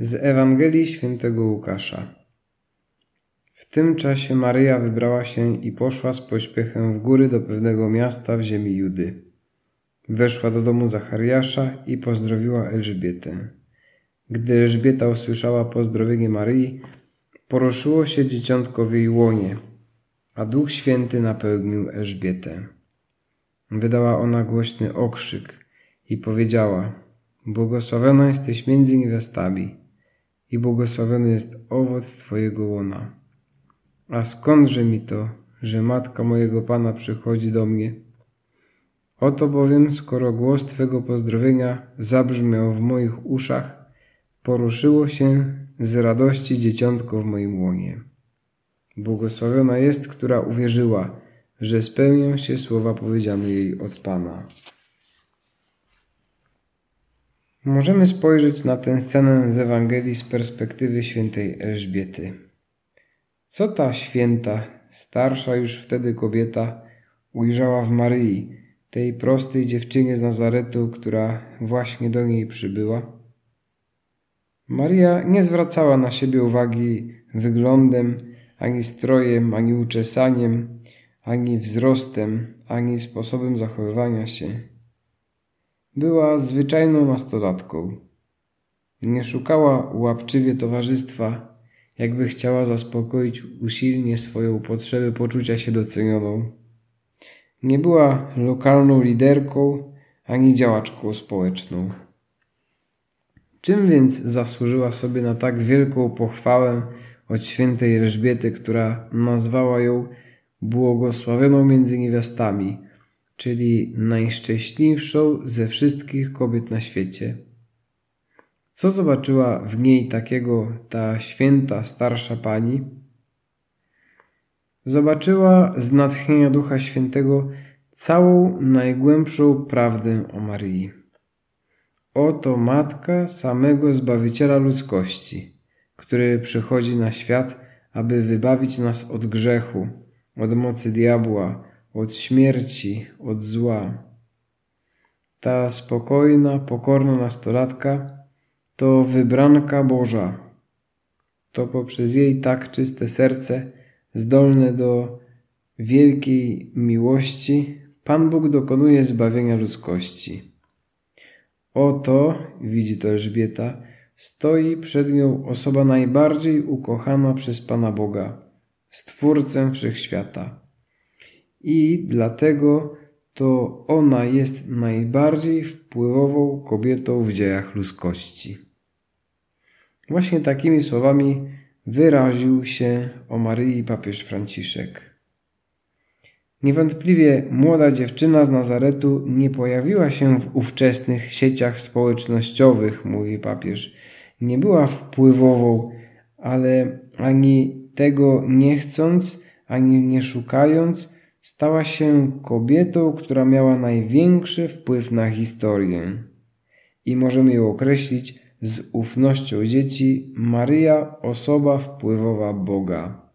Z Ewangelii świętego Łukasza. W tym czasie Maryja wybrała się i poszła z pośpiechem w góry do pewnego miasta w ziemi Judy. Weszła do domu Zachariasza i pozdrowiła Elżbietę. Gdy Elżbieta usłyszała pozdrowienie Maryi, poruszyło się dzieciątko w jej łonie, a Duch Święty napełnił Elżbietę. Wydała ona głośny okrzyk i powiedziała: Błogosławiona jesteś między niewiastami i błogosławiony jest owoc Twojego łona. A skądże mi to, że matka mojego Pana przychodzi do mnie? Oto bowiem, skoro głos Twego pozdrowienia zabrzmiał w moich uszach, poruszyło się z radości dzieciątko w moim łonie. Błogosławiona jest, która uwierzyła, że spełnią się słowa powiedziane jej od Pana. Możemy spojrzeć na tę scenę z Ewangelii z perspektywy świętej Elżbiety. Co ta święta, starsza już wtedy kobieta, ujrzała w Maryi, tej prostej dziewczynie z Nazaretu, która właśnie do niej przybyła? Maria nie zwracała na siebie uwagi wyglądem, ani strojem, ani uczesaniem, ani wzrostem, ani sposobem zachowywania się. Była zwyczajną nastolatką. Nie szukała łapczywie towarzystwa, jakby chciała zaspokoić usilnie swoją potrzebę poczucia się docenioną. Nie była lokalną liderką ani działaczką społeczną. Czym więc zasłużyła sobie na tak wielką pochwałę od świętej Elżbiety, która nazwała ją błogosławioną między niewiastami – czyli najszczęśliwszą ze wszystkich kobiet na świecie. Co zobaczyła w niej takiego ta święta starsza pani? Zobaczyła z natchnienia Ducha Świętego całą najgłębszą prawdę o Maryi. Oto matka samego Zbawiciela ludzkości, który przychodzi na świat, aby wybawić nas od grzechu, od mocy diabła, od śmierci, od zła. Ta spokojna, pokorna nastolatka to wybranka Boża. To poprzez jej tak czyste serce, zdolne do wielkiej miłości, Pan Bóg dokonuje zbawienia ludzkości. Oto, widzi to Elżbieta, stoi przed nią osoba najbardziej ukochana przez Pana Boga, Stwórcę Wszechświata i dlatego to ona jest najbardziej wpływową kobietą w dziejach ludzkości. Właśnie takimi słowami wyraził się o Maryi papież Franciszek. Niewątpliwie młoda dziewczyna z Nazaretu nie pojawiła się w ówczesnych sieciach społecznościowych, mówi papież. Nie była wpływową, ale ani tego nie chcąc, ani nie szukając, stała się kobietą, która miała największy wpływ na historię. I możemy ją określić z ufnością dzieci Maryja, osoba wpływowa Boga.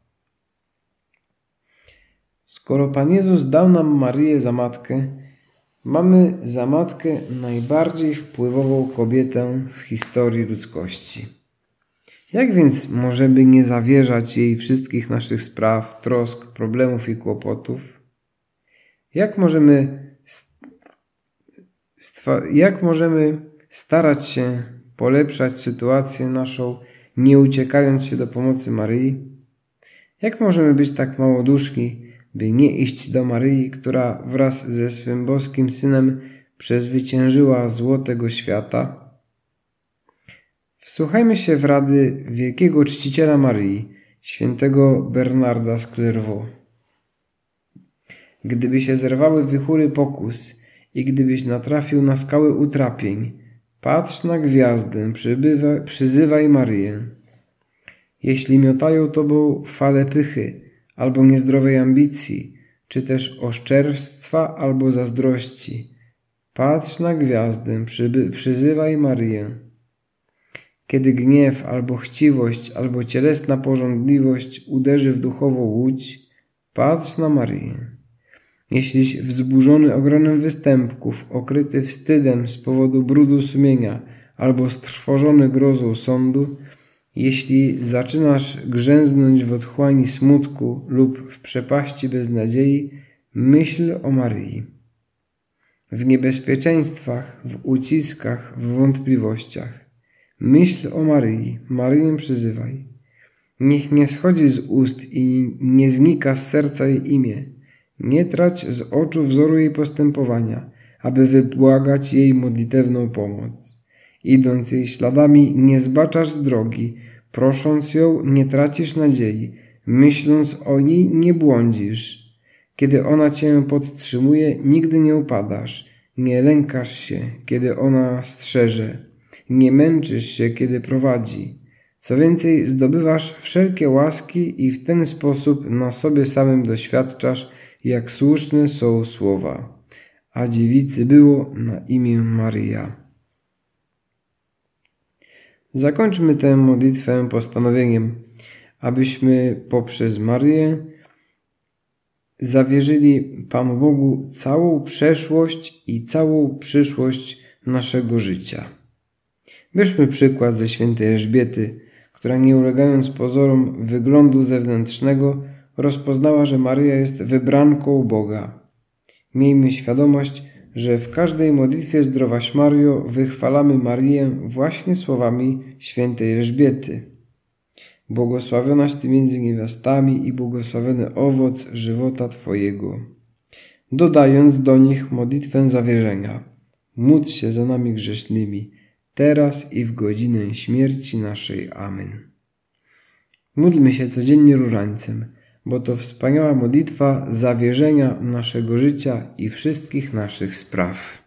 Skoro Pan Jezus dał nam Maryję za matkę, mamy za matkę najbardziej wpływową kobietę w historii ludzkości. Jak więc możemy nie zawierzać jej wszystkich naszych spraw, trosk, problemów i kłopotów? Jak możemy, jak możemy starać się polepszać sytuację naszą, nie uciekając się do pomocy Maryi? Jak możemy być tak małoduszki, by nie iść do Maryi, która wraz ze swym boskim synem przezwyciężyła zło tego świata? Wsłuchajmy się w rady wielkiego czciciela Maryi, świętego Bernarda z Clairvaux. Gdyby się zerwały wichury pokus i gdybyś natrafił na skały utrapień, patrz na gwiazdę, przybywa, przyzywaj Maryję. Jeśli miotają tobą fale pychy albo niezdrowej ambicji, czy też oszczerstwa albo zazdrości, patrz na gwiazdę, przyby, przyzywaj Maryję. Kiedy gniew albo chciwość albo cielesna porządliwość uderzy w duchową łódź, patrz na Maryję. Jeśliś wzburzony ogronem występków, okryty wstydem z powodu brudu sumienia albo strwożony grozą sądu, jeśli zaczynasz grzęznąć w otchłani smutku lub w przepaści beznadziei, myśl o Maryi. W niebezpieczeństwach, w uciskach, w wątpliwościach. Myśl o Maryi, Maryję przyzywaj. Niech nie schodzi z ust i nie znika z serca jej imię. Nie trać z oczu wzoru jej postępowania, aby wybłagać jej modlitewną pomoc. Idąc jej śladami, nie zbaczasz z drogi, prosząc ją, nie tracisz nadziei, myśląc o niej, nie błądzisz. Kiedy ona cię podtrzymuje, nigdy nie upadasz, nie lękasz się, kiedy ona strzeże, nie męczysz się, kiedy prowadzi. Co więcej, zdobywasz wszelkie łaski i w ten sposób na sobie samym doświadczasz, jak słuszne są słowa. A dziewicy było na imię Maryja. Zakończmy tę modlitwę postanowieniem, abyśmy poprzez Maryję zawierzyli Panu Bogu całą przeszłość i całą przyszłość naszego życia. Weźmy przykład ze świętej Elżbiety, która nie ulegając pozorom wyglądu zewnętrznego, rozpoznała, że Maryja jest wybranką Boga. Miejmy świadomość, że w każdej modlitwie Zdrowaś Mario wychwalamy Marię właśnie słowami świętej Elżbiety. Błogosławionaś Ty między niewiastami i błogosławiony owoc żywota Twojego. Dodając do nich modlitwę zawierzenia. Módl się za nami grzesznymi, teraz i w godzinę śmierci naszej. Amen. Módlmy się codziennie różańcem, bo to wspaniała modlitwa zawierzenia naszego życia i wszystkich naszych spraw.